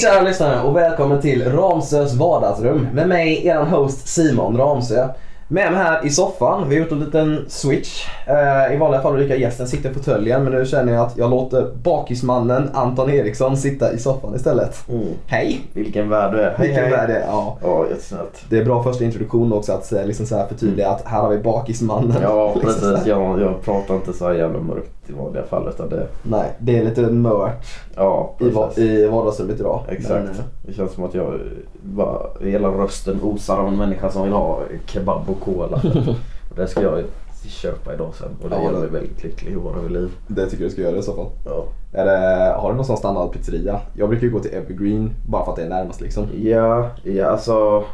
kära lyssnare och välkommen till Ramsös vardagsrum med mig, eran host Simon Ramsö. Med mig här i soffan, vi har gjort en liten switch. Eh, I vanliga fall brukar gästen sitta i fåtöljen men nu känner jag att jag låter bakismannen Anton Eriksson sitta i soffan istället. Mm. Hej! Vilken värld du är. Hej, Vilken hej. värld det är. Ja. Ja, jättesnällt. Det är bra första introduktion också att eh, liksom så här förtydliga att här har vi bakismannen. Ja, Liksom precis. Jag, jag pratar inte så här jävla mörkt i vanliga fall utan det... Nej, det är lite mört Ja, i, precis. i vardagsrummet idag. Exakt. Men, eh, Det känns som att jag bara, hela rösten osar av en människa som vill ha kebab och cola. och det ska jag köpa idag sen och det Ja, gör mig väldigt lycklig och vara vid liv. det tycker jag du ska göra i så fall. Ja. Är det, har du någon sån standardpizzeria? Jag brukar ju gå till Evergreen bara för att det är närmast liksom. Ja, ja alltså.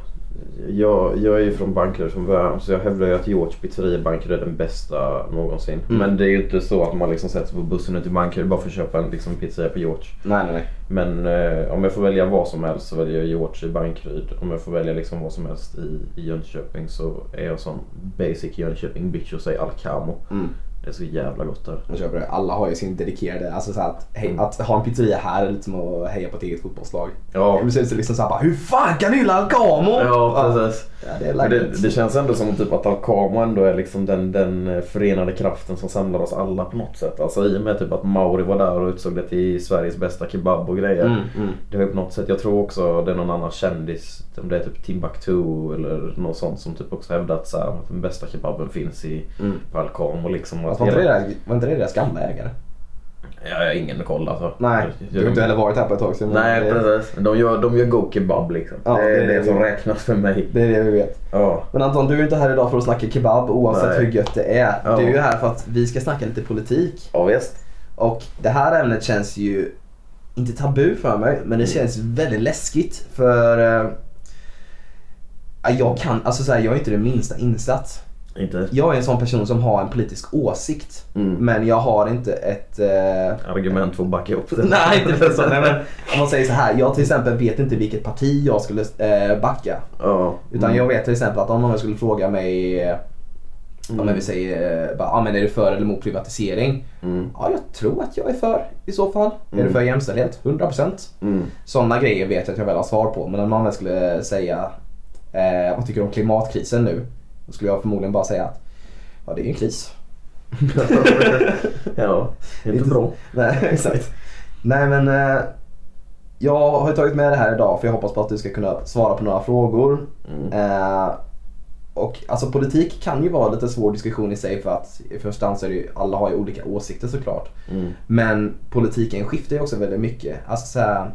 Jag, jag är ju från Bankeryd från början så jag hävdar ju att George pizzeria i Bankeryd är den bästa någonsin. Mm. Men det är ju inte så att man liksom sätter sig på bussen ut till Bankeryd bara för att köpa en liksom, pizzeria på George. Nej, nej, nej. Men eh, om jag får välja vad som helst så väljer jag George i Bankeryd. Om jag får välja liksom vad som helst i, i Jönköping så är jag som basic Jönköping bitch och säger Alcamo. Mm. Det är så jävla gott där. Jag köper det. Alla har ju sin dedikerade, alltså så att, hej, Mm. att ha en pizzeria här är lite som att heja på ett eget fotbollslag. Ja, Det ser liksom såhär bara, hur fan kan du gilla Alcamo? ja precis. Ja, det är det, det känns ändå som typ att Alcamo ändå är liksom den, den förenade kraften som samlar oss alla på något sätt. Alltså i och med typ att Mauri var där och utsåg det till Sveriges bästa kebab och grejer. Mm, mm. Det var ju på något sätt, jag tror också det är någon annan kändis, om det är typ Timbuktu eller något sånt som typ också hävdat att, så här, att den bästa kebaben finns i Mm. på Alcamo liksom. Att var, inte det där, var inte det deras gamla ägare? Ja, jag har ingen koll alltså. Nej, du har inte heller varit här på ett tag sedan. Nej det, precis. De gör, de gör god kebab liksom. Ja, det är det är det, som vi- räknas för mig. det är det vi vet. Ja. Men Anton, du är inte här idag för att snacka kebab oavsett Nej. hur gött det är. Ja. Du är här för att vi ska snacka lite politik. Ja visst. Och det här ämnet känns ju inte tabu för mig, men det Mm. känns väldigt läskigt för eh, ja, jag kan, alltså så här, jag är inte det minsta insatt. Inte Jag är en sån person som har en politisk åsikt, mm. men jag har inte ett... Eh, argument för att backa upp det. nej, inte så. Nej, men om man säger så här, jag till exempel vet inte vilket parti jag skulle eh, backa. Ja. Utan Mm. jag vet till exempel att om någon skulle fråga mig, eh, Mm. om vi säger, eh, bara, ah, men är du för eller emot privatisering? Mm. Ja, jag tror att jag är för i så fall. Är Mm. du för jämställdhet? 100%. Mm. Sådana grejer vet jag att jag väl har svar på. Men om någon väl skulle säga eh, vad tycker du om klimatkrisen nu? Då skulle jag förmodligen bara säga att ja, det är ju en kris. ja, inte Inte- bra. Nej, exakt. Nej men eh, jag har tagit med det här idag för jag hoppas på att du ska kunna svara på några frågor. Mm. Eh, och alltså politik kan ju vara lite svår diskussion i sig för att i första hand så är det ju, alla har ju olika åsikter såklart. Mm. Men politiken skiftar ju också väldigt mycket. Alltså så här,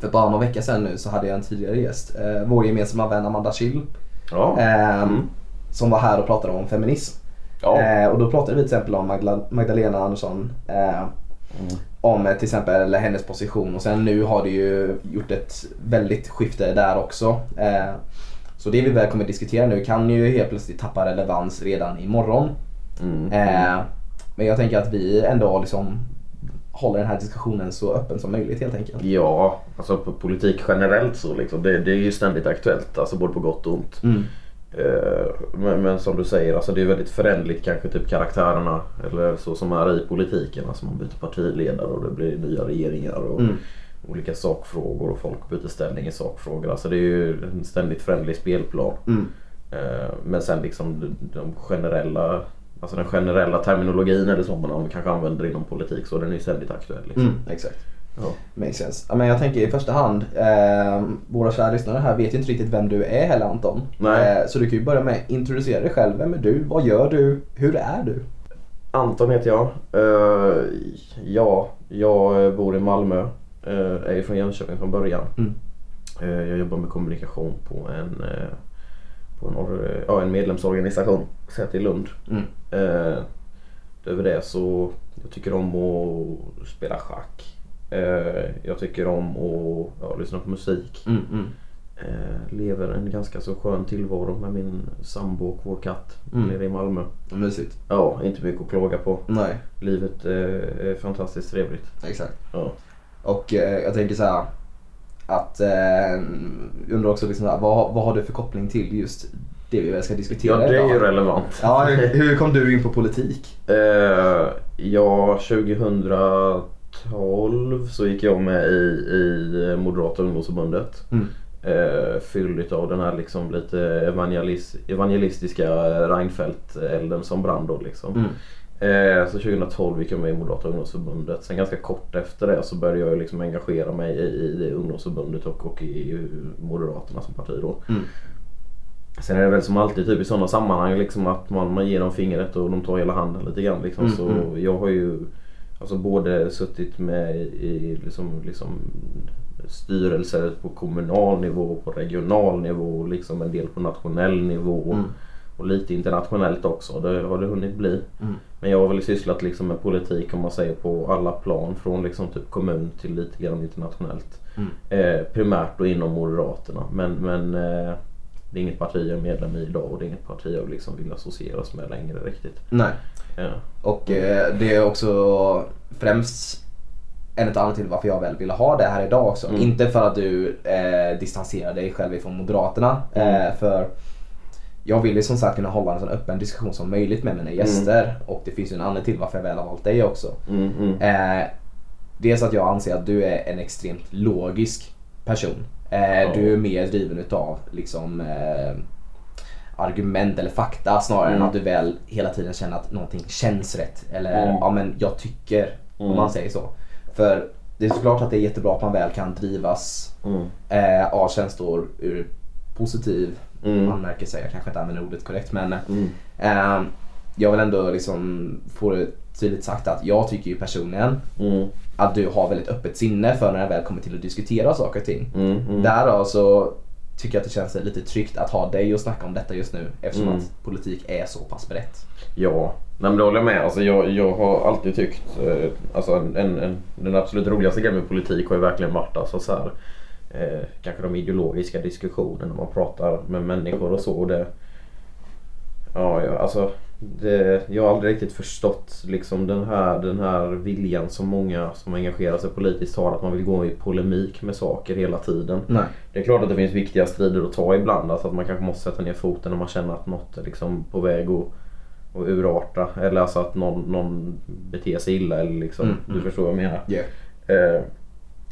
för bara några veckor sedan nu så hade jag en tidigare gäst, eh, vår gemensamma vän Amanda Schill, Ja. eh, Mm. Som var här och pratade om feminism. Ja. Eh, och då pratade vi till exempel om Magla- Magdalena Andersson. Eh, Mm. om eh, till exempel hennes position och sen nu har det ju gjort ett väldigt skifte där också. Eh, så det vi väl kommer diskutera nu kan ju helt plötsligt tappa relevans redan imorgon. Mm. Eh, men jag tänker att vi ändå liksom håller den här diskussionen så öppen som möjligt helt enkelt. Ja, alltså politik generellt så liksom. Det, det är ju ständigt aktuellt, alltså både på gott och ont. Mm. Eh, Men, men som du säger, alltså det är väldigt förändligt kanske typ karaktärerna eller så som är i politiken. Alltså man byter partiledare och det blir nya regeringar och Mm. olika sakfrågor och folk byter ställning i sakfrågor. Alltså det är ju en ständigt förändlig spelplan. Mm. Eh, Men sen liksom de, de generella Alltså den generella terminologin eller så man kanske använder inom politik så den är ju ständigt aktuell. Liksom. Mm, exakt. Ja. Makes sense. Men jag tänker i första hand, eh, våra kära lyssnare här vet ju inte riktigt vem du är heller Anton. Eh, så du kan ju börja med att introducera dig själv. Vem är du? Vad gör du? Hur är du? Anton heter jag. Eh, ja, jag bor i Malmö. Uh, är ju från Jönköping från början. Mm. Eh, jag jobbar med kommunikation på en, eh, på en, ja, en medlemsorganisation. Säte i Lund. Mm. Uh, över det så jag tycker om att spela schack. Eh, jag tycker om att ja, lyssna på musik. Mm, mm. Eh, lever en ganska så skön tillvaro med min sambo och vår katt Mm. nere i Malmö. Mysigt. Ja, inte mycket att klaga på. Nej, Livet eh, är fantastiskt trevligt. exakt. Ja. Och jag tänker så här att eh, undrar också liksom här, vad, vad har du för koppling till just det vi ska diskutera ja, det är idag? ju relevant. Ja, hur, hur kom du in på politik? Eh, ja, 2012 2012 så gick jag med i, i Moderata ungdomsförbundet. Mm. Eh, fylld av den här liksom lite evangelis, evangelistiska Reinfeldt-elden som brann då liksom. Mm. Eh, så 2012 gick jag med i Moderata ungdomsförbundet. Sen ganska kort efter det så började jag liksom engagera mig i, i det ungdomsförbundet och, och i Moderaterna som parti då. Mm. Sen är det väl som alltid typ i sådana sammanhang liksom att man, man ger dem fingret och de tar hela handen lite grann. Liksom. Mm, så mm. jag har ju alltså både suttit med i liksom, liksom styrelser på kommunal nivå, på regional nivå, liksom en del på nationell nivå. Mm. Och lite internationellt också, det har det hunnit bli. Mm. Men jag har väl sysslat liksom med politik om man säger på alla plan. Från liksom typ kommun till lite grann internationellt. Mm. Eh, primärt då inom Moderaterna. Men, men eh, det är inget parti jag är medlem i idag och det är inget parti jag liksom vill associeras med längre riktigt. Nej. Ja. Och eh, det är också främst en av anledningarna till varför jag väl ville ha det här idag också. Mm. Inte för att du eh, distanserar dig själv ifrån Moderaterna. Mm. Eh, för jag vill ju som sagt kunna hålla en så öppen diskussion som möjligt med mina gäster. Och det finns ju en anledning till varför jag väl har valt dig också. Mm, mm. Eh, dels att jag anser att du är en extremt logisk person. Eh. Du är mer driven utav liksom eh, argument eller fakta snarare Mm. än att du väl hela tiden känner att någonting känns rätt. Eller Mm. ja men jag tycker, om Mm. man säger så. För det är såklart att det är jättebra att man väl kan drivas Mm. eh, av känslor ur positiv Mm. anmärkelse. Jag kanske inte använder ordet korrekt men Mm. eh, jag vill ändå liksom få det tydligt sagt att jag tycker ju personligen Mm. att du har väldigt öppet sinne för när det väl kommer till att diskutera saker och ting. Mm. Mm. Därav så tycker jag att det känns lite tryggt att ha dig och snacka om detta just nu eftersom Mm. att politik är så pass brett. Ja, Nej, men det håller jag med. Alltså, jag, jag har alltid tyckt, eh, alltså, en, en, en, den absolut roligaste grejen med politik har ju verkligen varit alltså, så här, eh, kanske de ideologiska diskussionerna när man pratar med människor och så. Och det, ja, ja, alltså, det, jag har aldrig riktigt förstått liksom, den, här, den här viljan som många som engagerar sig politiskt har. Att man vill gå i polemik med saker hela tiden. Nej. Det är klart att det finns viktiga strider att ta ibland. Alltså att man kanske måste sätta ner foten när man känner att något är liksom på väg att, att urarta. Eller alltså att någon, någon beter sig illa. Eller liksom, Mm, Du mm. förstår vad jag menar. Yeah. Eh,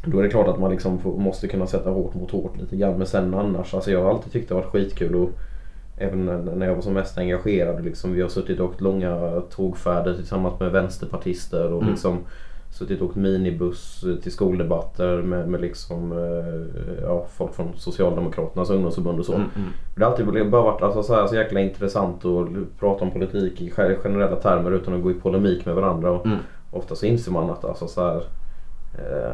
då är det klart att man liksom får, måste kunna sätta hårt mot hårt lite grann. Men sen annars, alltså jag har alltid tyckt det har varit skitkul. Och även när jag var som mest engagerad. Liksom, vi har suttit och åkt långa tågfärder tillsammans med vänsterpartister. Och Mm. liksom suttit och åkt minibuss till skoldebatter med, med liksom, eh, ja, folk från Socialdemokraternas ungdomsförbund och så. Mm, mm. Det har alltid bara varit alltså, så, här, så jäkla intressant att prata om politik i ge- generella termer utan att gå i polemik med varandra. Och Mm. Ofta så inser man att alltså, så här, eh,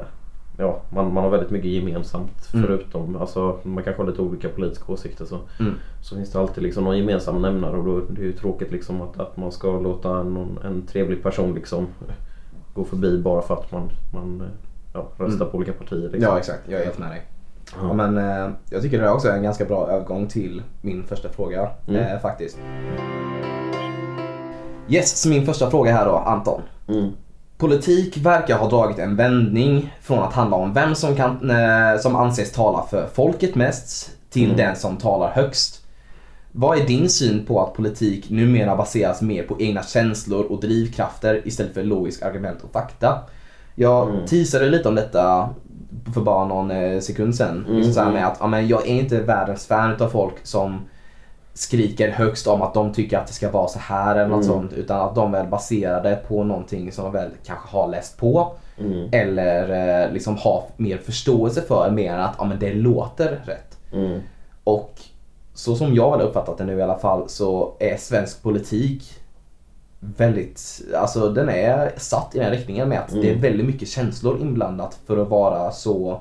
ja, man, man har väldigt mycket gemensamt Mm. förutom, alltså, man kanske har lite olika politiska åsikter. Så, Mm. så finns det alltid liksom någon gemensam nämnare och då det är ju tråkigt liksom att, att man ska låta någon, en trevlig person liksom gå förbi bara för att man, man ja, röstar Mm. på olika partier. Liksom. Ja exakt, jag är helt med dig. Ja. Men, eh, jag tycker det här också är en ganska bra övergång till min första fråga Mm. eh, faktiskt. Yes, så min första fråga här då Anton. Politik verkar ha dragit en vändning från att handla om vem som, kan, eh, som anses tala för folket mest till Mm. den som talar högst. Vad är din syn på att politik numera baseras mer på egna känslor och drivkrafter istället för logisk argument och fakta? Jag Mm. teasade lite om detta för bara någon eh, sekund sedan. Mm, Liksom så mm. med att ja, men jag är inte världens fan av folk som skriker högst om att de tycker att det ska vara så här eller något Mm. sånt. Utan att de väl baserar det på någonting som de väl kanske har läst på. Mm. Eller eh, liksom har mer förståelse för mer än att ja, men det låter rätt. Mm. Och så som jag har uppfattat det nu i alla fall så är svensk politik väldigt, alltså den är satt i den riktningen med att Mm. det är väldigt mycket känslor inblandat för att vara så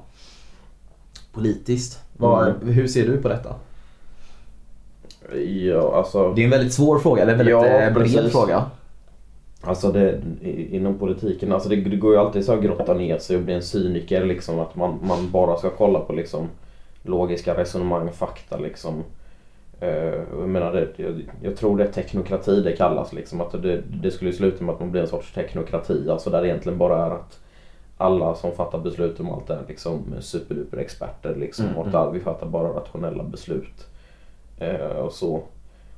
politiskt. Vad, Mm. Hur ser du på detta? Ja, alltså. Det är en väldigt svår fråga, eller en väldigt Ja, eh, bred fråga. Alltså det, inom politiken, alltså det, det går ju alltid så att grotta ner sig och bli en cyniker liksom. Att man, man bara ska kolla på liksom logiska resonemang, fakta liksom. Eh, jag menar det, jag, jag tror det är teknokrati det kallas liksom. Att det, det skulle sluta med att man blir en sorts teknokrati. Alltså där det egentligen bara är att alla som fattar beslut om allt är liksom superduper experter liksom. Mm, och mm. alla- vi fattar bara rationella beslut. Eh, och så.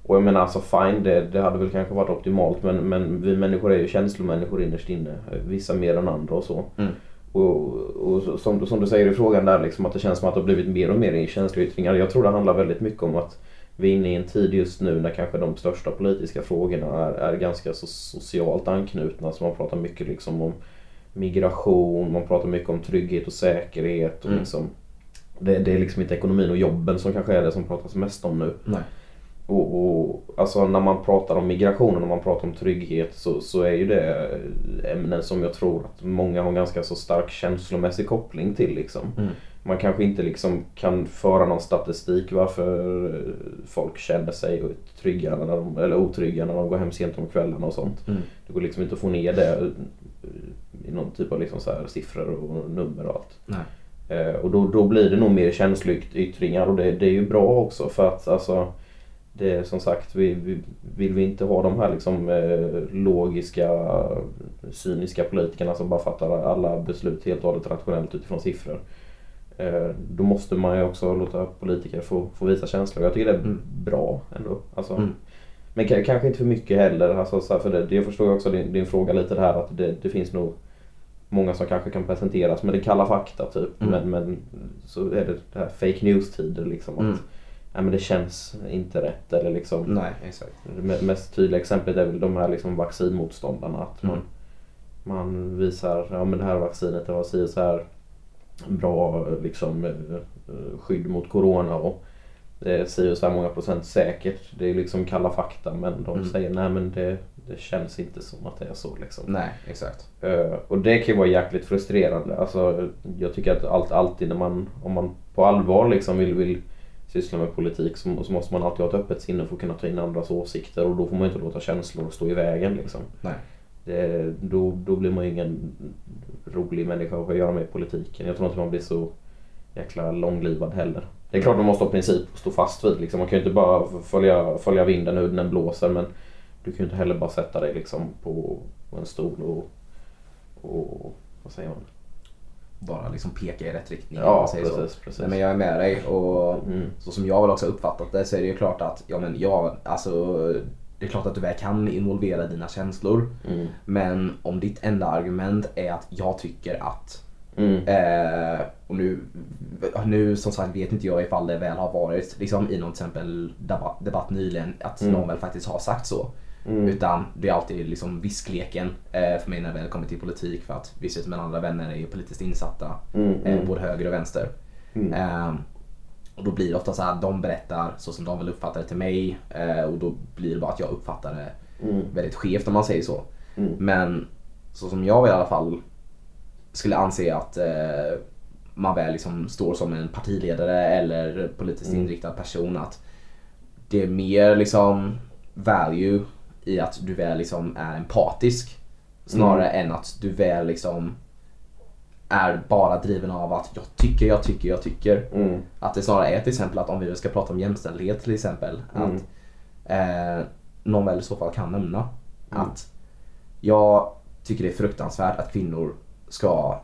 Och jag menar alltså fine, det, det hade väl kanske varit optimalt men, men vi människor är ju känslomänniskor innerst inne. Vissa mer än andra och så. Mm. Och, och som, som du säger i frågan där liksom att det känns som att det har blivit mer och mer känsloyttringar. Jag tror det handlar väldigt mycket om att vi är inne i en tid just nu när kanske de största politiska frågorna är, är ganska så socialt anknutna. Så man pratar mycket liksom om migration, man pratar mycket om trygghet och säkerhet. Och Mm. liksom, det, det är liksom inte ekonomin och jobben som kanske är det som pratas mest om nu. Nej. Och, och, alltså när man pratar om migration och när man pratar om trygghet så, så är ju det ämnen som jag tror att många har ganska så stark känslomässig koppling till. Liksom. Mm. Man kanske inte liksom kan föra någon statistik varför eh, folk känner sig trygga när de, eller otrygga när de går hem sent om kvällarna och sånt. Mm. Det går liksom inte att få ner det eh, i någon typ av liksom så här siffror och nummer och allt. Nej. Eh, och då, då blir det nog mer känsloyttringar och det, det är ju bra också för att alltså det är som sagt, vi, vi, vill vi inte ha de här liksom eh, logiska, cyniska politikerna som bara fattar alla beslut helt och hållet rationellt utifrån siffror. Eh, då måste man ju också låta politiker få, få visa känslor. Jag tycker det är Mm. bra ändå. Alltså, Mm. Men kanske inte för mycket heller. Alltså, så här, för det, det förstår jag också din, din fråga lite det här att det, det finns nog många som kanske kan presenteras med det kalla fakta typ. Mm. Men, men så är det, det här fake news-tider liksom. Att, Mm. nej, men det känns inte rätt. Eller liksom, Nej, exakt. det me- mest tydliga exemplet är väl de här liksom vaccinmotståndarna. Att man, Mm. man visar ja men det här vaccinet det har si så här bra liksom, eh, skydd mot corona. Och det säger så här många procent säkert. Det är liksom kalla fakta men de Mm. säger nej men det, det känns inte som att det är så. Liksom. Nej, exakt. Eh, och det kan ju vara jäkligt frustrerande. Alltså, jag tycker att allt, alltid när man, om man på allvar liksom vill, vill syssla med politik så, så måste man alltid ha ett öppet sinne för att kunna ta in andras åsikter och då får man inte låta känslor stå i vägen. Liksom. Nej. Det, då, då blir man ju ingen rolig människa att göra med i politiken. Jag tror inte man blir så jäkla långlivad heller. Det är klart man måste ha princip och stå fast vid. Liksom. Man kan ju inte bara följa, följa vinden hur den blåser men du kan ju inte heller bara sätta dig liksom på, på en stol och, och vad säger man? Bara liksom peka i rätt riktning. Ja, säger så. precis. precis. Nej, men jag är med dig och Mm. så som jag väl också uppfattat det så är det ju klart att, ja men ja, alltså det är klart att du väl kan involvera dina känslor. Mm. Men om ditt enda argument är att jag tycker att Mm. Eh, och nu, nu som sagt vet inte jag ifall det väl har varit liksom, i någon till exempel debatt, debatt nyligen att Mm. någon väl faktiskt har sagt så. Mm. Utan det är alltid liksom viskleken eh, för mig när det väl kommer till politik för att vissa av mina andra vänner är ju politiskt insatta. Mm. Eh, Mm. både höger och vänster. Mm. Eh, och då blir det ofta så här, de berättar så som de vill uppfatta det till mig eh, och då blir det bara att jag uppfattar det väldigt skevt om man säger så. Men så som jag i alla fall skulle anse att eh, man väl liksom står som en partiledare eller politiskt Mm. inriktad person att det är mer liksom value i att du väl liksom är empatisk snarare än att du väl liksom är bara driven av att jag tycker, jag tycker, jag tycker. Mm. Att det snarare är till exempel att om vi ska prata om jämställdhet till exempel. Mm. Att eh, någon väl i så fall kan nämna Mm. att jag tycker det är fruktansvärt att kvinnor ska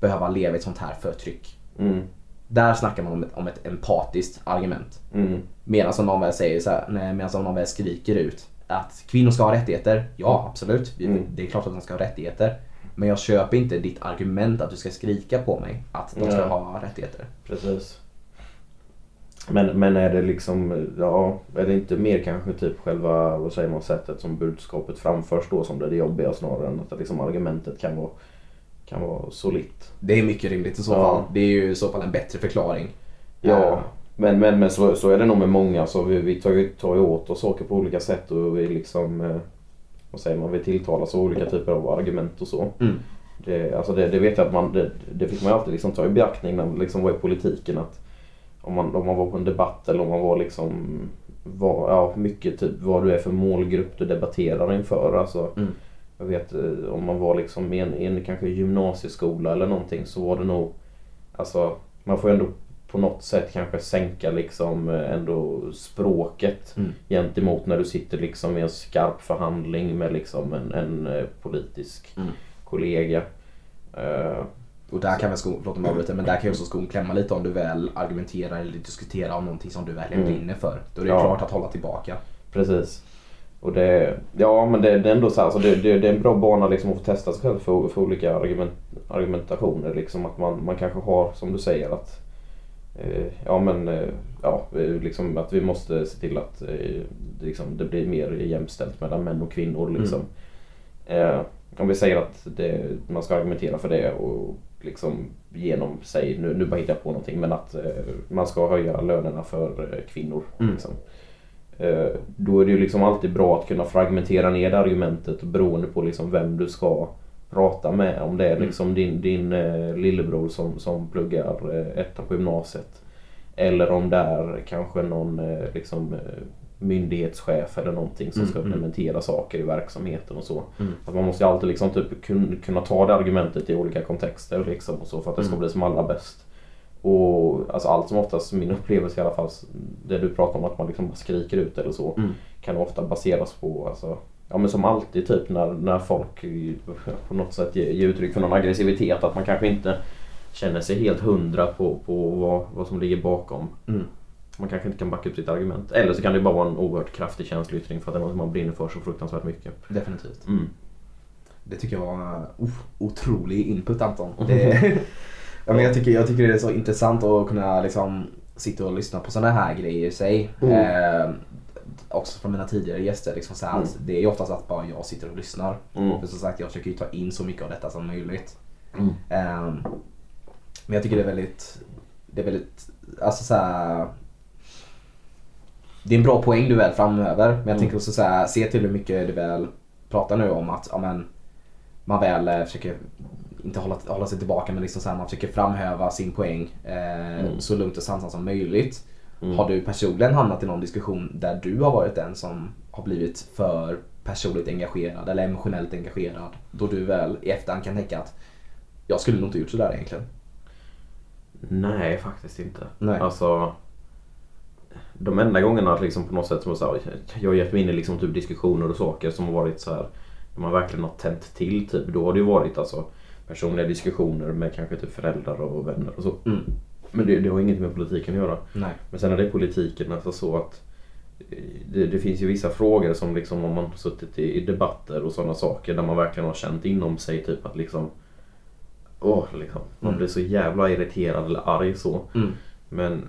behöva leva i ett sånt här förtryck. Mm. Där snackar man om ett, om ett empatiskt argument. Mm. Medan om någon väl säger så här, nej, medan om någon väl skriker ut att kvinnor ska ha rättigheter. Ja, absolut. Mm. Det är klart att de ska ha rättigheter. Men jag köper inte ditt argument att du ska skrika på mig att de ska Ja. ha rättigheter. Precis. Men, men är det liksom, ja, är det inte mer kanske typ själva, vad säger man, sättet som budskapet framförs då som det är det jobbiga snarare än att liksom argumentet kan vara, kan vara solitt. Det är mycket rimligt i så Ja. fall. Det är ju i så fall en bättre förklaring. Ja, Eh, men, men, men så, så är det nog med många. Så vi, vi tar, ju, tar ju åt oss saker på olika sätt och vi liksom, eh, vad säger man, vi tilltalas av olika typer av argument och så. Mm. Det, alltså det, det vet jag att man, det, det fick man ju alltid liksom ta i beaktning när man liksom var i politiken. Att om, man, om man var på en debatt eller om man var liksom, var, ja, mycket typ vad du är för målgrupp du debatterar inför. Alltså, Mm. Jag vet eh, om man var liksom i en, en kanske gymnasieskola eller någonting så var det nog, alltså man får ju ändå på något sätt kanske sänka liksom eh, ändå språket Mm. gentemot när du sitter liksom i en skarp förhandling med liksom en, en eh, politisk Mm. kollega. Eh, Och där kan väl skon, förlåt om avbryter, men där kan ju också skon klämma lite om du väl argumenterar eller diskuterar om någonting som du verkligen Mm. brinner för. Då är det Ja. klart att hålla tillbaka. Precis. Och det, ja men det, det är ändå så här, alltså det, det, det är en bra bana liksom att få testa sig själv för, för olika argument, argumentationer. Liksom att man, man kanske har, som du säger, att eh, ja men eh, ja, eh, liksom att vi måste se till att eh, liksom, det blir mer jämställt mellan män och kvinnor. Liksom. Eh, om vi säger att det, man ska argumentera för det och liksom genom sig, nu, nu bara hittar jag på någonting, men att eh, man ska höja lönerna för kvinnor. Mm. Liksom. Eh, då är det ju liksom alltid bra att kunna fragmentera ner argumentet beroende på liksom vem du ska prata med. Om det är Mm. liksom din, din eh, lillebror som, som pluggar eh, ettan på gymnasiet. Eller om det är kanske någon eh, liksom, myndighetschef eller någonting som Mm, ska mm. implementera saker i verksamheten och så. Mm. Att man måste ju alltid liksom typ kun, kunna ta det argumentet i olika kontexter liksom och så för att det ska bli som allra bäst. Och alltså allt som oftast, min upplevelse i alla fall, det du pratar om att man liksom skriker ut eller så, Mm. kan ofta baseras på, alltså, ja men som alltid typ när, när folk på något sätt ger, ger uttryck för någon aggressivitet, att man kanske inte känner sig helt hundra på, på vad, vad som ligger bakom. Mm. Man kanske inte kan backa upp sitt argument. Eller så kan det bara vara en oerhört kraftig känsloyttring för att det är något man brinner för så fruktansvärt mycket. Definitivt. Mm. Det tycker jag var uh, otrolig input Anton. Det, ja, men jag, tycker, jag tycker det är så intressant att kunna liksom, sitta och lyssna på sådana här grejer i sig. Mm. Eh, också från mina tidigare gäster. Liksom, så här, Mm. Det är ju oftast att bara jag sitter och lyssnar. Mm. För som sagt jag försöker ju ta in så mycket av detta som möjligt. Mm. Eh, men jag tycker det är väldigt, det är väldigt, alltså så här, Det är en bra poäng du väl framöver. Men jag Mm. tänker också så här, se till hur mycket du väl pratar nu om att ja, men, man väl eh, försöker, inte hålla, hålla sig tillbaka men liksom så här, man försöker framhäva sin poäng eh, Mm. så lugnt och sansat som möjligt. Mm. Har du personligen hamnat i någon diskussion där du har varit den som har blivit för personligt engagerad eller emotionellt engagerad då du väl i efterhand kan tänka att jag skulle nog inte gjort sådär egentligen. Nej, faktiskt inte. Nej. Alltså, de enda gångerna liksom på något sätt som jag, sa, jag har gett mig in i liksom typ diskussioner och saker som har varit så här, man verkligen har tänt till. Typ. Då har det ju varit alltså, personliga diskussioner med kanske typ föräldrar och vänner och så. Mm. Men det, det har ingenting med politiken att göra. Nej. Men sen är det politiken alltså så att eh, det, det finns ju vissa frågor som liksom om man har suttit i, i debatter och sådana saker där man verkligen har känt inom sig typ att liksom Åh, liksom. Man Mm. blir så jävla irriterad eller arg så. Mm. Men,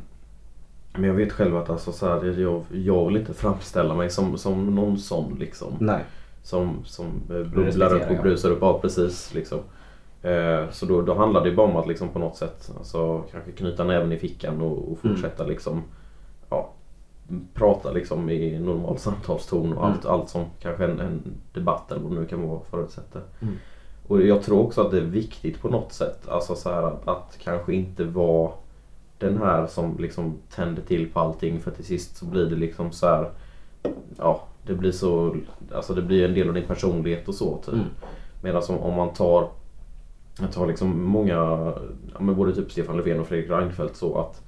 men jag vet själv att alltså, så här, jag, jag vill inte framställa mig som, som någon sån liksom. Nej. Som, som eh, bubblar upp och brusar upp. Ja precis. Liksom. Eh, så då, då handlar det bara om att liksom på något sätt alltså, kanske knyta näven i fickan och, och Mm. fortsätta liksom ja, prata liksom i normal samtalston och allt, allt som kanske en, en debatt eller vad det nu kan vara förutsätter. Mm. Och jag tror också att det är viktigt på något sätt. Alltså så här att, att kanske inte vara den här som liksom tänder till på allting för till sist så blir det liksom så här. Ja, det blir så, alltså det blir en del av din personlighet och så typ. Mm. Medan om, om man tar, jag tar liksom många, ja, men både typ Stefan Löfven och Fredrik Reinfeldt så att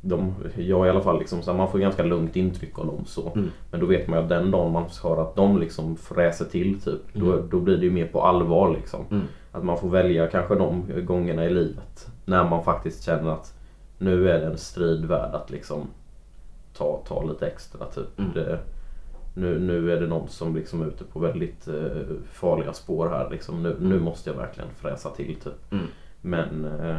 de, jag i alla fall liksom, så man får ganska lugnt intryck av dem så. Mm. Men då vet man ju att den dagen man hör att de liksom fräser till typ, då, Mm. då blir det ju mer på allvar liksom. Mm. Att man får välja kanske de gångerna i livet när man faktiskt känner att nu är det en strid värd att liksom ta, ta lite extra typ. Mm. Det, nu, nu är det någon som liksom är ute på väldigt eh, farliga spår här liksom. Nu, nu måste jag verkligen fräsa till typ. Mm. Men eh,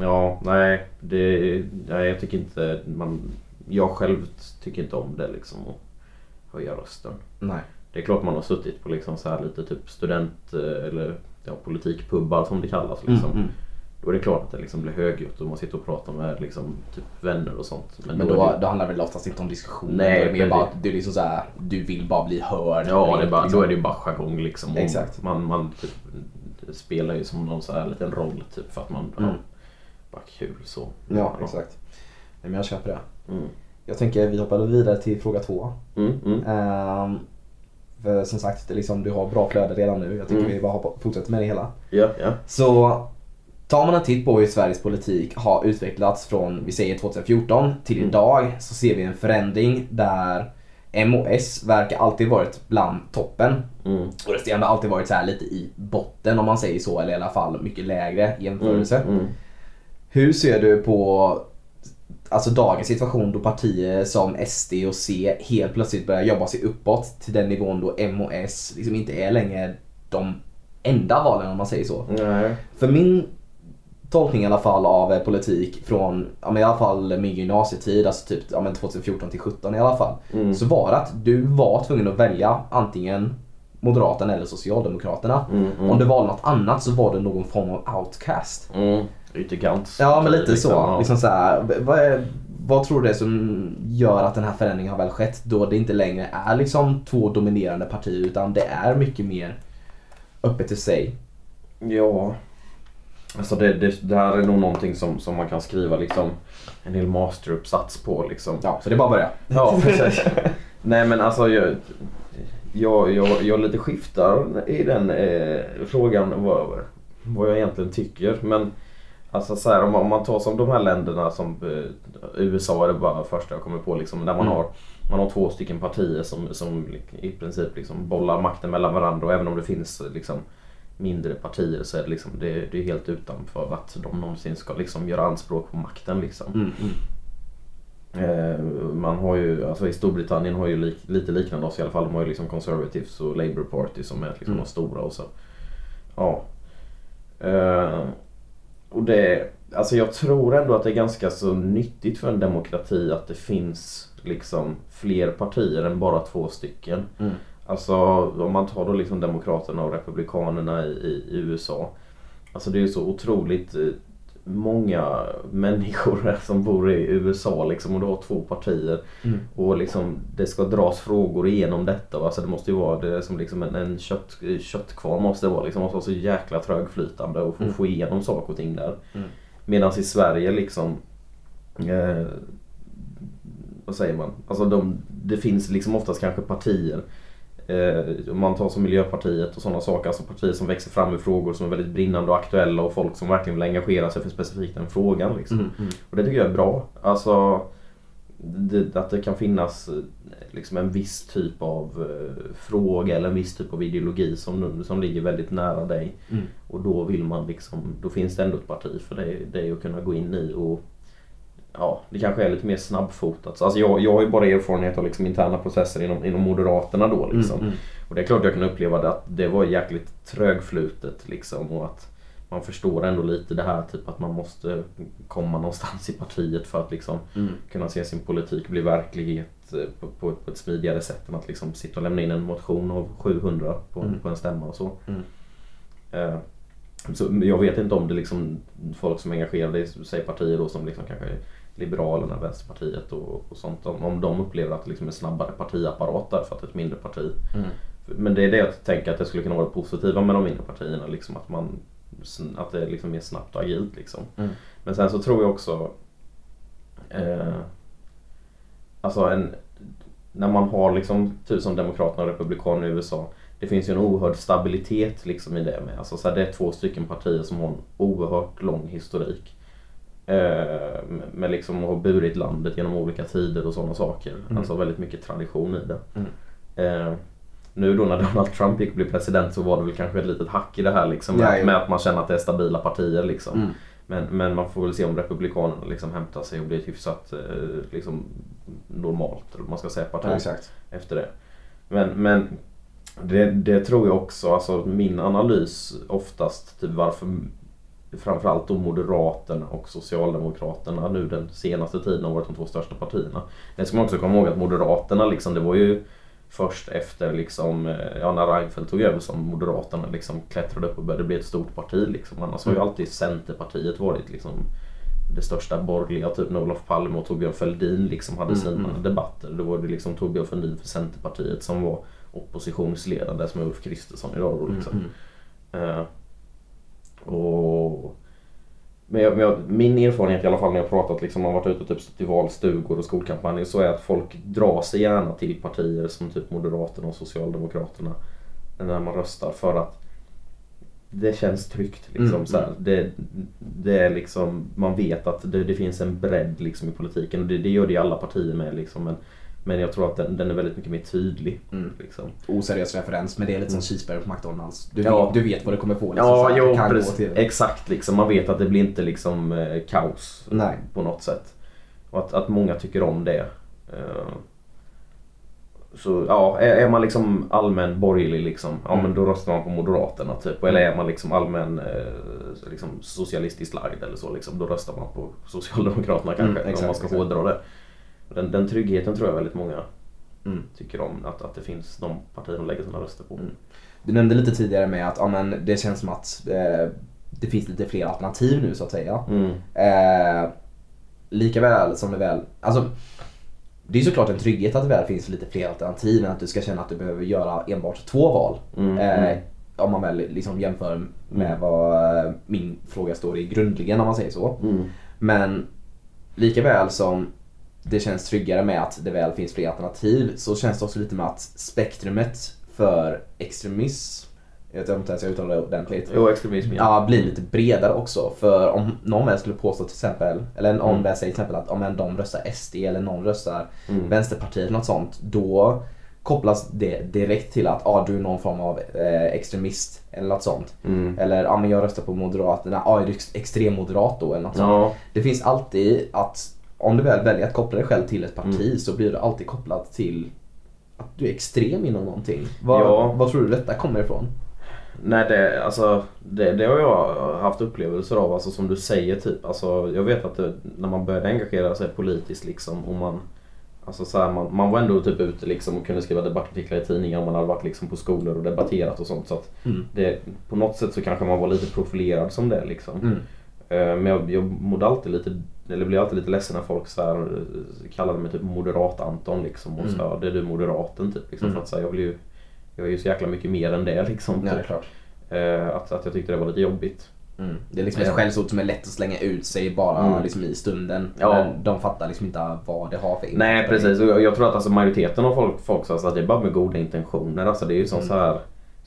ja, nej, det, nej, jag tycker inte man, jag själv tycker inte om det liksom att höja rösten. Nej. Det är klart man har suttit på liksom så här lite typ student eh, eller ja, politikpubbar som det kallas. Liksom. Mm, mm. Då är det klart att det liksom blir högljutt och man sitter och pratar med liksom, typ vänner och sånt. Men är då, det- då handlar det väl oftast inte om diskussion. Nej, det är mer bara att du, liksom så här, du vill bara bli hörd. Ja, det är bara, liksom. då är det ju bara jargong liksom. Exakt. Man, man typ, spelar ju som någon så här liten roll typ för att man, Mm. ja, bara kul så. Ja, exakt. Nej, men jag köper det. Mm. Jag tänker vi hoppar vidare till fråga två. Mm, för som sagt, det liksom, du har bra flöde redan nu. Jag tycker Mm. vi bara hoppar, fortsätter med det hela. Ja, ja. Så tar man en titt på hur Sveriges politik har utvecklats från, vi säger 2014 till Mm. idag så ser vi en förändring där M och S verkar alltid varit bland toppen. Mm. Och resterande har alltid varit så här lite i botten om man säger så, eller i alla fall mycket lägre jämförelse. Mm. Mm. Hur ser du på alltså dagens situation då partier som SD och C helt plötsligt börjar jobba sig uppåt till den nivån då M och S liksom inte är längre de enda valen om man säger så. Nej. För min tolkning i alla fall av eh, politik från, ja, men i alla fall min gymnasietid, alltså typ ja, men 2014 till 17 i alla fall. Mm. Så var det att du var tvungen att välja antingen Moderaterna eller Socialdemokraterna. Mm, mm. Om du valde något annat så var det någon form av outcast. Mm. Ytterkant. Ja men lite Liksom, så. ja. Liksom så här, vad, är, vad tror du det är som gör att den här förändringen har väl skett då det inte längre är liksom två dominerande partier utan det är mycket mer öppet i sig. Ja. Alltså det, det, det här är nog någonting som, som man kan skriva liksom en hel masteruppsats på liksom. Ja, så det är bara att börja. Ja, precis. Nej men alltså jag, jag, jag, jag lite skiftar i den eh, frågan vad, vad jag egentligen tycker. Men alltså så här, om, man, om man tar som de här länderna som eh, USA är det bara första jag kommer på liksom, där man Mm. har man har två stycken partier som, som i princip liksom bollar makten mellan varandra och även om det finns liksom mindre partier så är det, liksom, det, det är helt utanför att de någonsin ska liksom göra anspråk på makten. Liksom. Mm, mm. Eh, man har ju, alltså i Storbritannien har ju lik, lite liknande oss i alla fall. De har ju liksom Conservatives och Labour Party som är liksom Mm. de stora och så. Ja. Eh, och det, alltså jag tror ändå att det är ganska så nyttigt för en demokrati att det finns liksom fler partier än bara två stycken. Alltså om man tar då liksom Demokraterna och Republikanerna i, i, i USA. Alltså det är ju så otroligt eh, många människor som bor i USA liksom och du har två partier. Mm. Och liksom det ska dras frågor igenom detta. Alltså det måste ju vara det som liksom en, en kött, köttkvarn måste det vara. Liksom, måste vara så jäkla trögflytande och få, Mm. få igenom saker och ting där. Mm. Medan i Sverige liksom eh, vad säger man? Alltså de, det finns liksom oftast kanske partier om man tar som Miljöpartiet och sådana saker, alltså partier som växer fram i frågor som är väldigt brinnande och aktuella och folk som verkligen vill engagera sig för specifikt den frågan. Liksom. Mm, mm. Och det tycker jag är bra. Alltså det, att det kan finnas eh, liksom en viss typ av eh, fråga eller en viss typ av ideologi som, som ligger väldigt nära dig. Mm. Och då vill man liksom, då finns det ändå ett parti för dig, dig att kunna gå in i och Ja, det kanske är lite mer snabbfotat. Alltså jag, jag har ju bara erfarenhet av liksom interna processer inom, inom Moderaterna då liksom. Mm, mm. Och det är klart jag kan uppleva det att det var jäkligt trögflutet liksom och att man förstår ändå lite det här typ att man måste komma någonstans i partiet för att liksom Mm. kunna se sin politik bli verklighet eh, på, på, på ett smidigare sätt än att liksom sitta och lämna in en motion av 700 på, Mm. på en stämma och så. Mm. Eh, så jag vet inte om det liksom folk som är engagerade i säg partier då som liksom kanske Liberalerna, Vänsterpartiet och, och sånt. Om, om de upplever att det liksom är snabbare partiapparat där för att det är ett mindre parti. Mm. Men det är det jag tänker att det skulle kunna vara det positiva med de mindre partierna. Liksom att, man, att det är liksom mer snabbt och agilt. Liksom. Mm. Men sen så tror jag också eh, Alltså en, när man har liksom typ som Demokraterna och Republikanerna i USA. Det finns ju en oerhörd stabilitet liksom i det med. Alltså så här, det är två stycken partier som har en oerhört lång historik. Eh, med liksom har burit landet genom olika tider och sådana saker. Mm. Alltså väldigt mycket tradition i det. Mm. Eh, nu då när Donald Trump gick och blev president så var det väl kanske ett litet hack i det här liksom. Med, Ja, jo. med att man känner att det är stabila partier liksom. Mm. Men, men man får väl se om Republikanerna liksom hämtar sig och blir ett hyfsat eh, liksom, normalt, eller man ska säga, parti Ja, efter det. Men, men det, det tror jag också, alltså min analys oftast, typ varför framförallt då Moderaterna och Socialdemokraterna nu den senaste tiden har varit de två största partierna. Det ska man också komma ihåg att Moderaterna liksom, det var ju först efter liksom, eh, ja, när Reinfeldt tog över som Moderaterna liksom klättrade upp och började bli ett stort parti. Liksom. Annars har ju Mm. alltid Centerpartiet varit liksom det största borgerliga, typ när Olof Palme och Torbjörn Fälldin liksom hade Mm, sina mm. debatter. Då var det liksom Torbjörn Fälldin för Centerpartiet som var oppositionsledare som är Ulf Kristersson idag. Då, liksom. Mm, mm. Och, men jag, men jag, min erfarenhet i alla fall när jag pratat liksom, har varit ute och typ stått i valstugor och skolkampanjer så är att folk drar sig gärna till partier som typ Moderaterna och Socialdemokraterna när man röstar för att det känns tryggt. Liksom, Mm, så här. Det, det är liksom, man vet att det, det finns en bredd liksom, i politiken och det, det gör det i alla partier med. Liksom, men, men jag tror att den, den är väldigt mycket mer tydlig. Mm. Liksom. Oseriös referens men det är lite som cheeseburgare på McDonalds. Du, Ja. vet, du vet vad du kommer få. liksom, Ja, jo, kan gå precis. till. Exakt. Liksom. Man vet att det blir inte liksom eh, kaos Nej. på något sätt. Och att, att många tycker om det. Eh, så ja, är, är man liksom allmän borgerlig liksom, ja Mm. men då röstar man på Moderaterna typ. Eller är man liksom allmän eh, liksom socialistiskt lagd eller så liksom, då röstar man på Socialdemokraterna kanske. Mm, exakt, om man ska exakt. hårdra det. Den, den tryggheten tror jag väldigt många Mm. tycker om. Att, att det finns de partier de lägger sina röster på. Mm. Du nämnde lite tidigare med att ja, men det känns som att eh, det finns lite fler alternativ nu så att säga. Mm. Eh, lika väl som det väl, alltså det är såklart en trygghet att det väl finns lite fler alternativ än att du ska känna att du behöver göra enbart två val. Mm. Eh, Mm. om man väl liksom jämför med Mm. vad eh, min fråga står i grundligen om man säger så. Mm. Men lika väl som det känns tryggare med att det väl finns fler alternativ så känns det också lite med att spektrumet för extremism, jag vet inte ens jag uttalar det ordentligt, Jo, extremism ja. ja, blir lite bredare också. För om någon väl skulle påstå till exempel, eller om Mm. väl säger till exempel att om en de röstar SD eller någon röstar Mm. Vänsterpartiet eller något sånt, då kopplas det direkt till att ah, du är någon form av eh, extremist eller något sånt. Mm. Eller ah, men jag röstar på Moderaterna, ah, är du ex- extremmoderat då eller något sånt. Ja. Det finns alltid att om du väl väljer att koppla dig själv till ett parti Mm. så blir det alltid kopplat till att du är extrem inom någonting. Vad, Ja. vad tror du detta kommer ifrån? Nej det, alltså, det, det har jag haft upplevelser av, alltså, som du säger typ. Alltså, jag vet att det, när man började engagera sig politiskt liksom och man Alltså så här, man, man var ändå typ ute liksom och kunde skriva debattartiklar i tidningar och man hade varit liksom på skolor och debatterat och sånt. Så Mm. det, på något sätt så kanske man var lite profilerad som det liksom. Mm. Eh, Men jag, jag mådde alltid lite, eller blev alltid lite ledsen när folk så här, eh, kallade mig typ moderat-Anton liksom. Och Mm. så här, det är du moderaten typ. Liksom, Mm. för att så här, jag, vill ju, jag är ju så jäkla mycket mer än det liksom. Ja, det typ. klart. Eh, att, att jag tyckte det var lite jobbigt. Mm. Det är liksom ett Ja. skällsord som är lätt att slänga ut sig bara Mm. liksom i stunden. Ja. Men de fattar liksom inte vad det har för Nej precis och jag, tror att alltså, majoriteten av folk, folk så att det är bara med goda intentioner. Alltså, det är ju som Mm. så här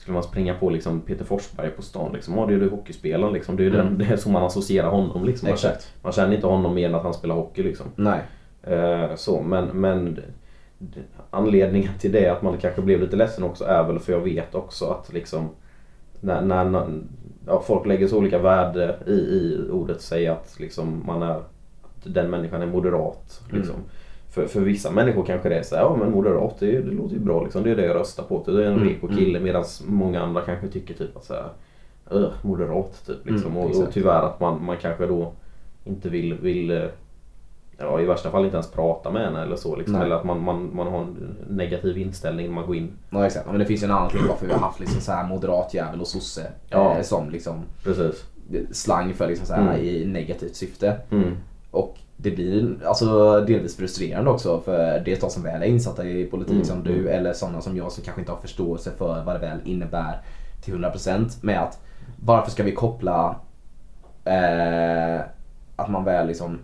skulle man springa på liksom Peter Forsberg på stan liksom. Ja det är ju hockeyspelaren liksom. Det är Mm. den, det är så man associerar honom liksom. Man känner, man känner inte honom mer än att han spelar hockey liksom. Nej. Eh, så, men, men anledningen till det att man kanske blev lite ledsen också är väl för jag vet också att liksom när, när, när ja, folk lägger så olika värde i, i ordet säga att liksom man är den människan är moderat. Liksom. För, för vissa människor kanske det är så här, ja men moderat det, det låter ju bra liksom. Det är det jag röstar på. Det är en Mm, reko kille medan många andra kanske tycker typ att så här, "Öh, moderat typ. Liksom. Mm, och, och tyvärr att man, man kanske då inte vill, vill eh, ja, i värsta fall inte ens prata med henne eller så. Liksom. Nej. Eller att man, man, man har en negativ inställning när man går in. Ja, exakt. Men det finns ju en annan till varför vi har haft liksom så här moderat jävel och sosse Ja. eh, som liksom Precis. slang för liksom så här Mm. i negativt syfte. Mm. Och det blir alltså delvis frustrerande också för dels de som väl är insatta i politik Mm, som du mm. eller sådana som jag som kanske inte har förståelse för vad det väl innebär till 100% med att varför ska vi koppla eh, att man väl liksom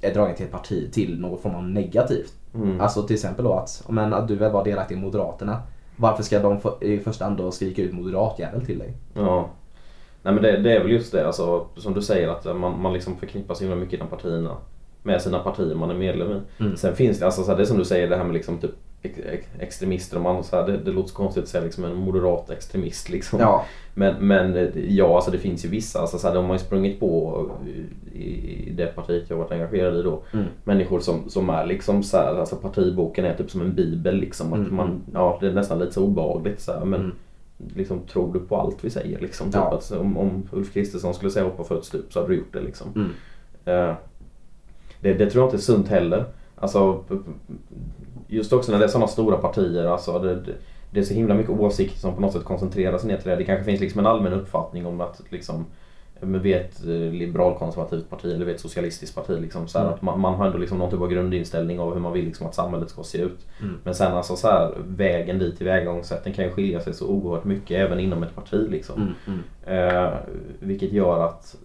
är dragen till ett parti till någon form av negativt. Mm. Alltså till exempel då att, men, att du väl var delaktig i Moderaterna. Varför ska de för, i första hand då skrika ut moderatjävel till dig? Ja. Nej men det, det är väl just det, alltså, som du säger att man, man liksom förknippar så himla mycket inom partierna med sina partier man är medlem i. Mm. Sen finns det, alltså, så här, det är som du säger det här med liksom, typ, ex- ex- extremister och man, så här, det, det låter så konstigt att säga liksom, en moderat extremist. Liksom. Ja, Men, men ja, alltså, det finns ju vissa, alltså, så här, de har ju sprungit på i, i det partiet jag varit engagerad i då. Mm. Människor som, som är liksom så här, alltså partiboken är typ som en bibel liksom. Att Mm, man, mm. ja, det är nästan lite så obehagligt så här, men Mm. Liksom, tror du på allt vi säger liksom? Typ Ja. att om, om Ulf Kristersson skulle säga hoppa för ett stup så hade du gjort det liksom. Mm. Eh, det, det tror jag inte är sunt heller. Alltså, just också när det är sådana stora partier. Alltså, det, det, det är så himla mycket åsikter som på något sätt koncentreras ner till det. Det kanske finns liksom en allmän uppfattning om att liksom, men vi är ett eh, liberalkonservativt parti eller vi är ett socialistiskt parti. Liksom, så Mm. att man, man har ändå liksom någon typ av grundinställning av hur man vill liksom, att samhället ska se ut. Mm. Men sen alltså så här, vägen dit, tillvägagångssätten kan ju skilja sig så oerhört mycket även inom ett parti. Liksom. Mm. Mm. Eh, vilket gör att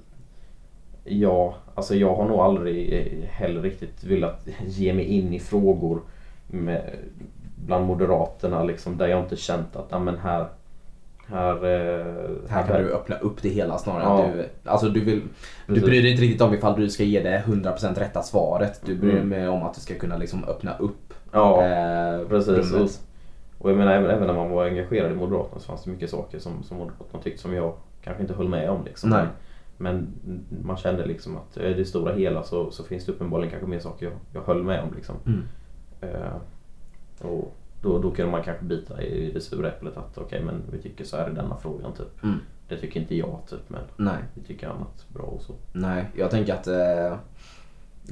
jag, alltså jag har nog aldrig eh, heller riktigt velat ge mig in i frågor med, bland moderaterna liksom, där jag inte känt att ja, men här, här, eh, Här kan du öppna upp det hela snarare Ja. du, alltså du vill, du bryr dig inte riktigt om ifall du ska ge det 100% rätta svaret. Du bryr dig Mm. om att du ska kunna liksom öppna upp Ja, eh, precis. rummet. Och jag menar även, även när man var engagerad i Moderaterna så fanns det mycket saker som, som Moderaterna tyckte som jag kanske inte höll med om. Liksom. Nej. men man kände liksom att i det stora hela så, så finns det uppenbarligen kanske mer saker jag, jag höll med om. Liksom. Mm. Eh, och då, då kunde man kanske bita i det sura äpplet att okej men vi tycker så här i denna frågan typ. Mm. Det tycker inte jag typ men Nej. vi tycker annat bra och så. Nej, jag tänker att eh,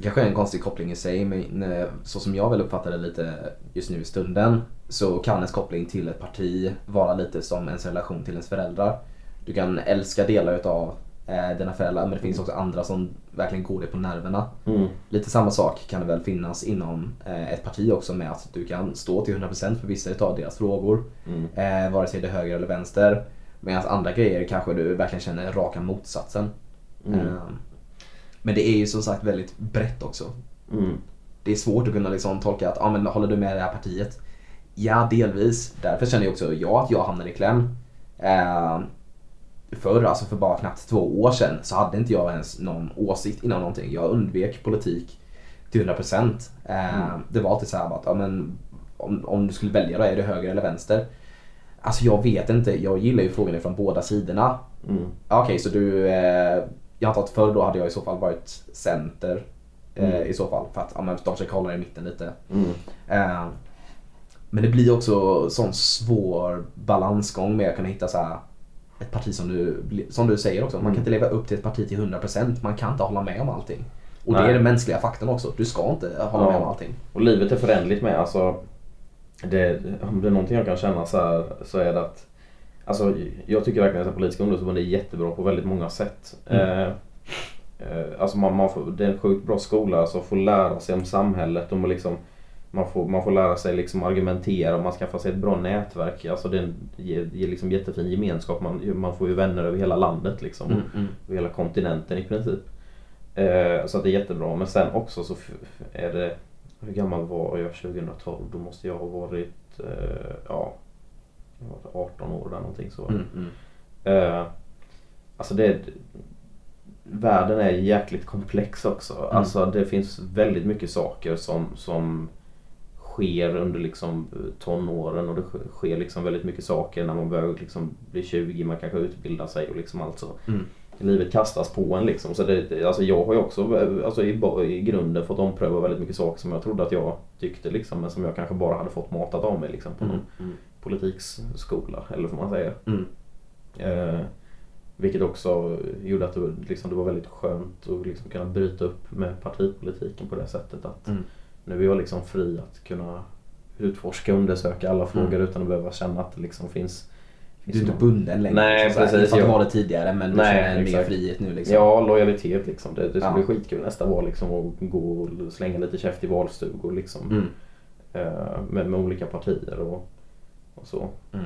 kanske är en konstig koppling i sig men eh, så som jag väl uppfattar det lite just nu i stunden så kan ens koppling till ett parti vara lite som ens relation till ens föräldrar. Du kan älska delar utav eh, dina föräldrar men det finns också andra som verkligen går dig på nerverna. Mm. Lite samma sak kan det väl finnas inom eh, ett parti också med att du kan stå till 100% för vissa utav deras frågor. Mm. Eh, vare sig det är höger eller vänster. Medan andra grejer kanske du verkligen känner raka motsatsen. Mm. Eh, men det är ju som sagt väldigt brett också. Mm. Det är svårt att kunna liksom tolka att, ah, men håller du med det här partiet? Ja, delvis. Därför känner jag också jag att jag hamnade i kläm. Förr, alltså för bara knappt två år sedan, så hade inte jag ens någon åsikt inom någonting. Jag undvek politik till 100%. Eh, Mm. Det var alltid så här att, ja, men, om, om du skulle välja då, är det höger eller vänster? Alltså jag vet inte, jag gillar ju frågorna från båda sidorna. Mm. Okej, så du... Eh, jag antar att förr då hade jag i så fall varit center. Eh, Mm. I så fall. För att ja, men de försöker hålla i mitten lite. Mm. Eh, men det blir också sån svår balansgång med att kunna hitta så här ett parti som du, som du säger också. Man Mm. kan inte leva upp till ett parti till 100%. Man kan inte hålla med om allting. Och det Nej. är den mänskliga faktorn också. Du ska inte hålla Ja. med om allting. Och livet är förändligt med. Alltså, det, om det är någonting jag kan känna så här så är det att Alltså, jag tycker verkligen att politiska ungdomsförbund är jättebra på väldigt många sätt. Mm. Eh, eh, alltså man, man får, det är en sjukt bra skola, alltså få lära sig om samhället. Och liksom, man, får, man får lära sig liksom argumentera och man skaffar sig ett bra nätverk. Alltså det är en, ger, ger liksom jättefin gemenskap. Man, man får ju vänner över hela landet liksom. Mm, mm. över hela kontinenten i princip. Eh, så det är jättebra. Men sen också så är det, hur gammal var jag 2012? Då måste jag ha varit, eh, ja, jag var 18 år där någonting så. Mm, mm. Eh, alltså det, världen är jäkligt komplex också. Mm. Alltså det finns väldigt mycket saker som, som sker under liksom tonåren och det sk- sker liksom väldigt mycket saker när man börjar liksom bli 20, man kanske utbildar sig och liksom allt så. Mm. Livet kastas på en liksom. Så det, alltså jag har ju också alltså i, i grunden fått ompröva väldigt mycket saker som jag trodde att jag tyckte liksom, men som jag kanske bara hade fått matat av mig liksom, på Mm, någon mm, politikskola eller vad man säger. mm. Eh, vilket också gjorde att det, liksom, det var väldigt skönt att liksom kunna bryta upp med partipolitiken på det sättet att Mm. Nu är jag liksom fri att kunna utforska och undersöka alla frågor Mm. utan att behöva känna att det liksom finns, Du är inte bunden längre. Nej, liksom, precis, Inte att ja. var det tidigare men du Nej, känner en mer frihet nu liksom. Ja, lojalitet liksom. Det, det ska Ja. bli skitkul nästa val liksom och gå och slänga lite käft i valstugor liksom. Mm. Eh, med, med olika partier och, och så. Mm.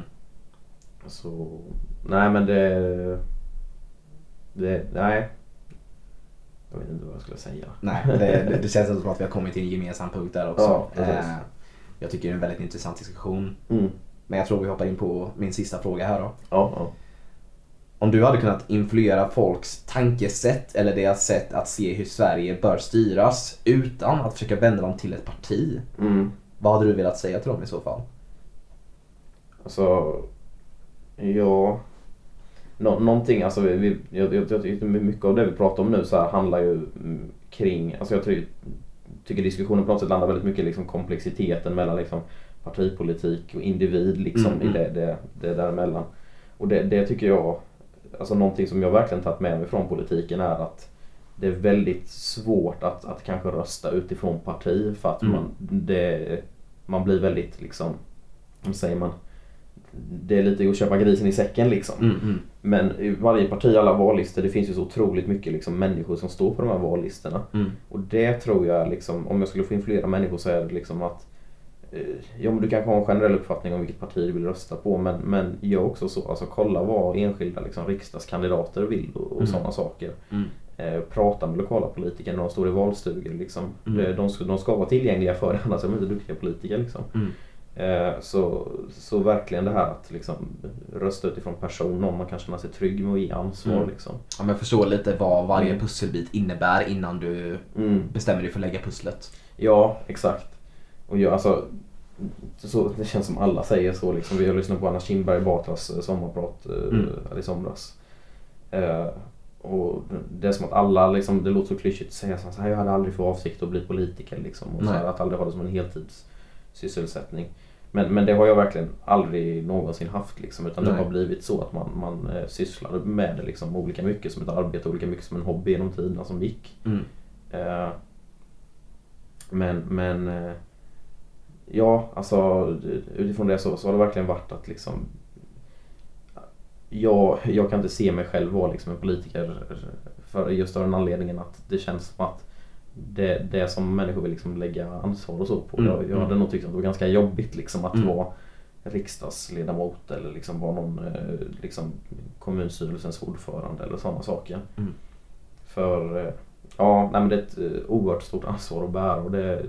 Så, nej men det, det, nej. Jag vet inte vad jag skulle säga. Nej, det, det, känns som att vi har kommit till en gemensam punkt där också. Ja. Eh, jag tycker det är en väldigt intressant diskussion. Mm. Men jag tror vi hoppar in på min sista fråga här då. Ja, ja. Om du hade kunnat influera folks tankesätt eller deras sätt att se hur Sverige bör styras utan att försöka vända dem till ett parti. Mm. Vad hade du velat säga till dem i så fall? Alltså, ja. Nå, någonting, alltså vi, vi, jag, jag, jag mycket av det vi pratar om nu så här handlar ju mm, kring, alltså jag ty, tycker diskussionen på något sätt landar väldigt mycket i liksom komplexiteten mellan liksom partipolitik och individ liksom Mm, i det, det, det däremellan. Och det, det tycker jag, alltså någonting som jag verkligen tagit med mig från politiken är att det är väldigt svårt att, att kanske rösta utifrån parti för att Mm. man, det, man blir väldigt liksom, vad säger man? Det är lite att köpa grisen i säcken liksom. Mm, mm. Men i varje parti, alla vallistor, det finns ju så otroligt mycket liksom människor som står på de här vallistorna. Mm. Och det tror jag, liksom, om jag skulle få influera människor så är det liksom att eh, Ja men du kanske har en generell uppfattning om vilket parti du vill rösta på men, men gör också så, alltså kolla vad enskilda liksom, riksdagskandidater vill och, och Mm. sådana saker. Mm. Eh, prata med lokala politiker när de står i valstugor. Liksom. Mm. Eh, de, ska, de ska vara tillgängliga för det, annars är de inte duktiga politiker. Liksom. Eh, så, så verkligen det här att liksom, rösta utifrån person, någon man kan känna sig trygg med och ge ansvar. Mm. Liksom. Ja, men förstå lite vad varje Mm. pusselbit innebär innan du Mm. bestämmer dig för att lägga pusslet. Ja, exakt. Och jag, alltså, så, det känns som alla säger så. Liksom. Vi har lyssnat på Anna Kinberg Batras eh, sommarprat eh, Mm. i somras. Eh, och det är som att alla, liksom, det låter så klyschigt att säga så här, jag hade aldrig för avsikt att bli politiker. Liksom, och så här, att aldrig ha det som en heltidssysselsättning. Men, men det har jag verkligen aldrig någonsin haft. Liksom, utan det Nej. har blivit så att man, man eh, sysslade med det liksom, olika mycket som ett arbete, olika mycket som en hobby genom tiderna som gick. Mm. Eh, men, men eh, ja, alltså utifrån det så, så har det verkligen varit att liksom jag, jag kan inte se mig själv vara liksom en politiker för just av den anledningen att det känns som att det, det som människor vill liksom lägga ansvar och så på. Mm, Jag, jag hade mm. nog tyckt att det var ganska jobbigt liksom att Mm. vara riksdagsledamot eller liksom vara någon eh, liksom kommunstyrelsens ordförande eller sådana saker. Mm. För eh, ja, nej men det är ett eh, oerhört stort ansvar att bära och det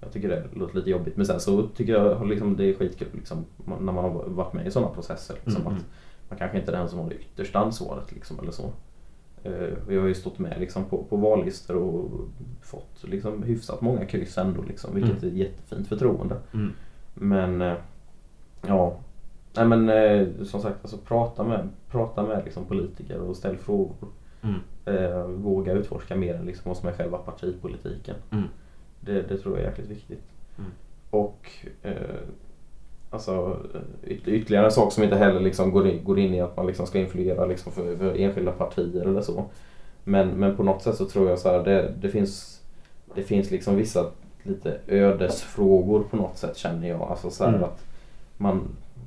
jag tycker det låter lite jobbigt men sen så tycker jag liksom, det är skitkul liksom, när man har varit med i sådana processer. Liksom, Mm, att man kanske inte är den som har det yttersta ansvaret liksom, eller så. Eh, Jag har ju stått med liksom, på, på vallistor och fått liksom, hyfsat många kryss ändå liksom, vilket är ett jättefint förtroende. Mm. Men eh, ja, nej men eh, som sagt alltså prata med, prata med liksom, politiker och ställ frågor. Mm. Eh, våga utforska mer än liksom, vad som är själva partipolitiken. Mm. Det, det tror jag är jäkligt viktigt. Mm. Och eh, alltså, yt- ytterligare en sak som inte heller liksom går, in, går in i att man liksom ska influera liksom för, för enskilda partier eller så. Men, men på något sätt så tror jag så här, det, det finns, det finns liksom vissa lite ödesfrågor på något sätt känner jag. Alltså så Mm. att man,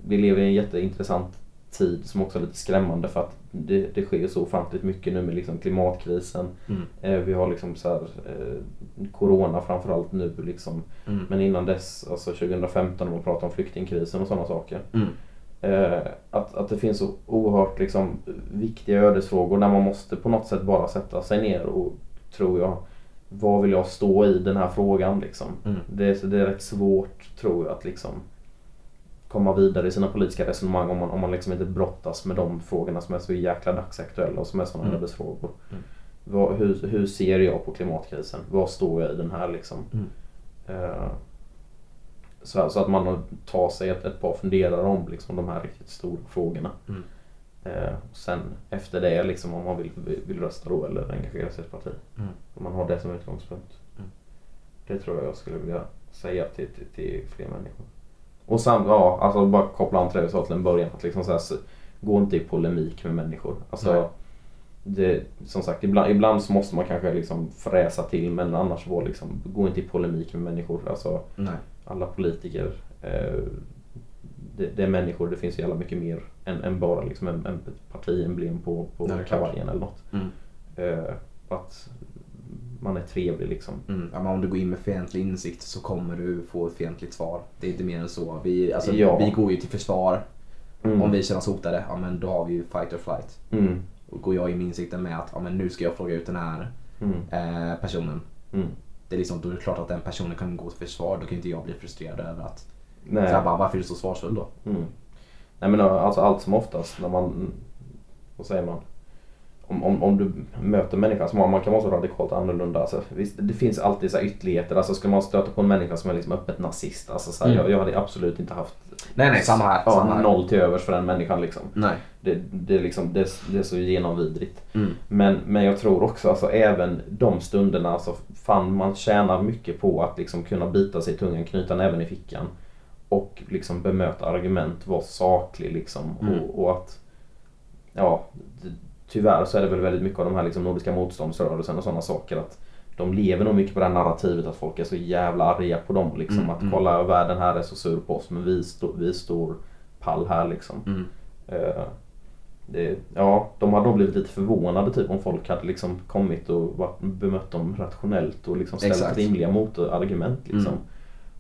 vi lever i en jätteintressant tid som också är lite skrämmande för att det, det sker så ofantligt mycket nu med liksom klimatkrisen. Mm. Eh, vi har liksom så här, eh, Corona framförallt nu liksom. Mm. Men innan dess, alltså 2015 när man pratade om flyktingkrisen och sådana saker. Mm. Eh, att, att det finns så oerhört liksom, viktiga ödesfrågor där man måste på något sätt bara sätta sig ner och tror jag, vad vill jag stå i den här frågan liksom. Mm. Det, är, det är rätt svårt tror jag att liksom komma vidare i sina politiska resonemang om man, om man liksom inte brottas med de frågorna som är så jäkla dagsaktuella och som är sådana Mm. ödesfrågor. Mm. Vad, hur, hur ser jag på klimatkrisen? Vad står jag i den här liksom? Mm. Eh, så, så att man tar sig ett, ett par funderare om liksom, de här riktigt stora frågorna. Mm. Eh, och sen efter det liksom, om man vill, vill rösta då eller engagera sig i ett parti. Mm. Om man har det som utgångspunkt. Mm. Det tror jag jag skulle vilja säga till, till, till fler människor. Och sen, ja, alltså bara koppla an till det vi sa till en början. Att liksom så här, gå inte i polemik med människor. Alltså, det, som sagt, ibland, ibland så måste man kanske liksom fräsa till men annars var liksom, gå inte i polemik med människor. Alltså, Nej. alla politiker, eh, det, det är människor, det finns ju jävla mycket mer än, än bara liksom en, en partiemblem på, på Nej, kavajen eller något. Mm. Eh, att man är trevlig liksom. Mm. Ja, men om du går in med fientlig insikt så kommer du få ett fientligt svar. Det är inte mer än så. Vi, alltså, Ja. vi går ju till försvar. Mm. Om vi känner oss hotade, ja men då har vi ju fight or flight. Mm. Och går jag in med insikten med att ja, men nu ska jag fråga ut den här Mm. eh, personen. Mm. Det är liksom, då är det klart att den personen kan gå till försvar. Då kan inte jag bli frustrerad över att Nej. så jag bara, varför är du så svarsfull då? Mm. Nej men alltså allt som oftast när man, vad säger man? Om, om, om du möter en människa som man kan vara så radikalt annorlunda. Alltså, visst, det finns alltid så ytterligheter. Alltså skulle man stöta på en människa som är liksom öppet nazist. Alltså, så här, Mm. jag, jag hade absolut inte haft Nej nej, samma här. ja, samma här. noll till övers för den människan. Liksom. Nej. Det, det, är liksom, det, det är så genomvidrigt. Mm. Men, men jag tror också alltså även de stunderna, alltså, fan man tjänar mycket på att liksom kunna bita sig i tungan, knyta näven i fickan och liksom bemöta argument, vara saklig liksom. Mm. Och, och att, ja, tyvärr så är det väl väldigt mycket av de här liksom nordiska motståndsrörelsen och sådana saker att de lever nog mycket på det här narrativet att folk är så jävla arga på dem. Liksom. Mm, att mm. kolla världen här är så sur på oss men vi, stå, vi står pall här liksom. Mm. Eh, det, ja, de hade nog blivit lite förvånade typ om folk hade liksom kommit och varit, bemött dem rationellt och liksom ställt Exakt. rimliga motargument. Liksom. Mm.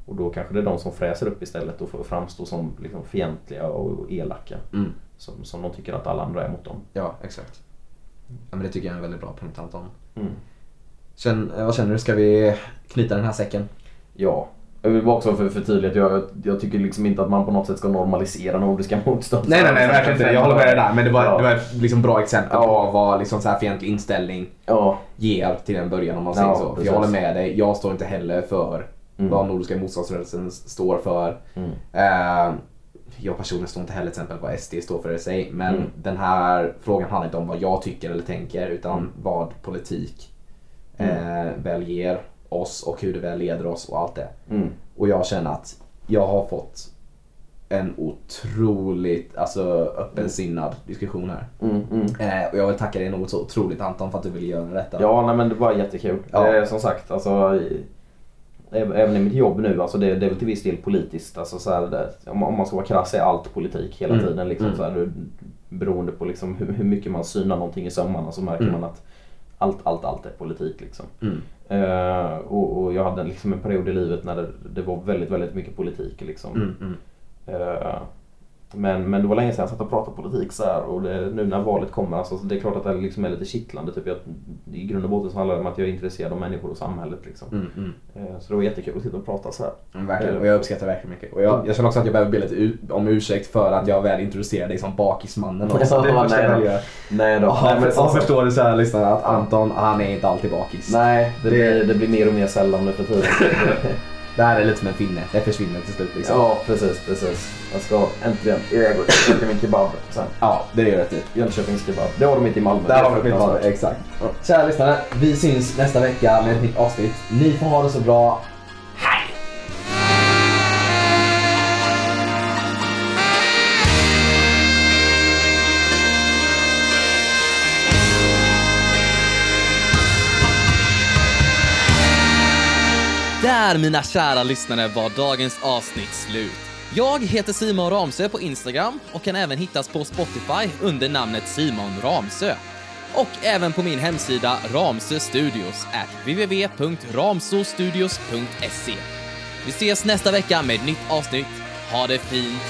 Och då kanske det är de som fräser upp istället och får framstå som liksom fientliga och elaka. Som, som de tycker att alla andra är mot dem. Ja, exakt. Ja, men det tycker jag är en väldigt bra punkt Anton. Mm. Känn, eh, vad känner du? Ska vi knyta den här säcken? Ja. Jag vill bara också för förtydliga att jag, jag tycker liksom inte att man på något sätt ska normalisera nordiska motstånd. Jag håller med dig där. Men det var, Ja. det var ett liksom bra exempel Ja. på vad liksom så här fientlig inställning Ja. ger till en början om man Ja, säger så. För precis. jag håller med dig. Jag står inte heller för Mm. vad Nordiska motståndsrörelsen står för. Mm. Eh, jag personligen står inte heller till exempel vad SD står för i sig. Men Mm. den här frågan handlar inte om vad jag tycker eller tänker utan Mm. vad politik eh, väl ger oss och hur det väl leder oss och allt det. Mm. Och jag känner att jag har fått en otroligt alltså, öppensinnad diskussion här. Mm. Mm. Eh, och jag vill tacka dig något så otroligt Anton för att du ville göra detta. Ja, nej, men det var jättekul. Ja. Eh, som sagt, alltså, i- även i mitt jobb nu, alltså det, det är väl till viss del politiskt. Alltså, så här, det, om, man- ska vara krass är allt politik hela Mm. tiden. Liksom, Mm. så här, beroende på liksom, hur, hur mycket man synar någonting i sömmarna så märker Mm. man att allt, allt, allt är politik. Liksom. Mm. Eh, och, och jag hade liksom en period i livet när det, det var väldigt, väldigt mycket politik. Liksom. Eh, Men, men det var länge sedan jag satt och pratade politik så här och det, nu när valet kommer, alltså, det är klart att det liksom är lite kittlande. Typ, jag, I grund och botten så handlar det om att jag är intresserad av människor och samhället. Liksom. Mm, mm. Eh, Så det var jättekul att sitta och prata så här. Mm, Verkligen, och jag uppskattar verkligen mycket. Och jag, jag känner också att jag behöver be lite om ursäkt för att jag väl introducerade dig som bakismannen. Ja, också. det är första nej jag gör. Nej då. Ja, men, så alltså, förstår du så här lyssnare att Anton, han är inte alltid bakis. nej det, Det- Blir, det blir mer och mer sällan nu för tiden. Det här är lite som en finne, det försvinner till slut liksom. ja, precis, precis. Jag ska äntligen iväg och käka min kebab sen. Ja, det gör det. Jönköpings kebab. Det har de inte i Malmö. Där har mitt val, fruktansvärt. exakt. Kära lyssnare, vi syns nästa vecka med ett nytt avsnitt. Ni får ha det så bra. Där mina kära lyssnare var dagens avsnitt slut. Jag heter Simon Ramsö på Instagram och kan även hittas på Spotify under namnet Simon Ramsö. Och även på min hemsida Ramsö Studios at www.ramsostudios.se. Vi ses nästa vecka med ett nytt avsnitt. Ha det fint!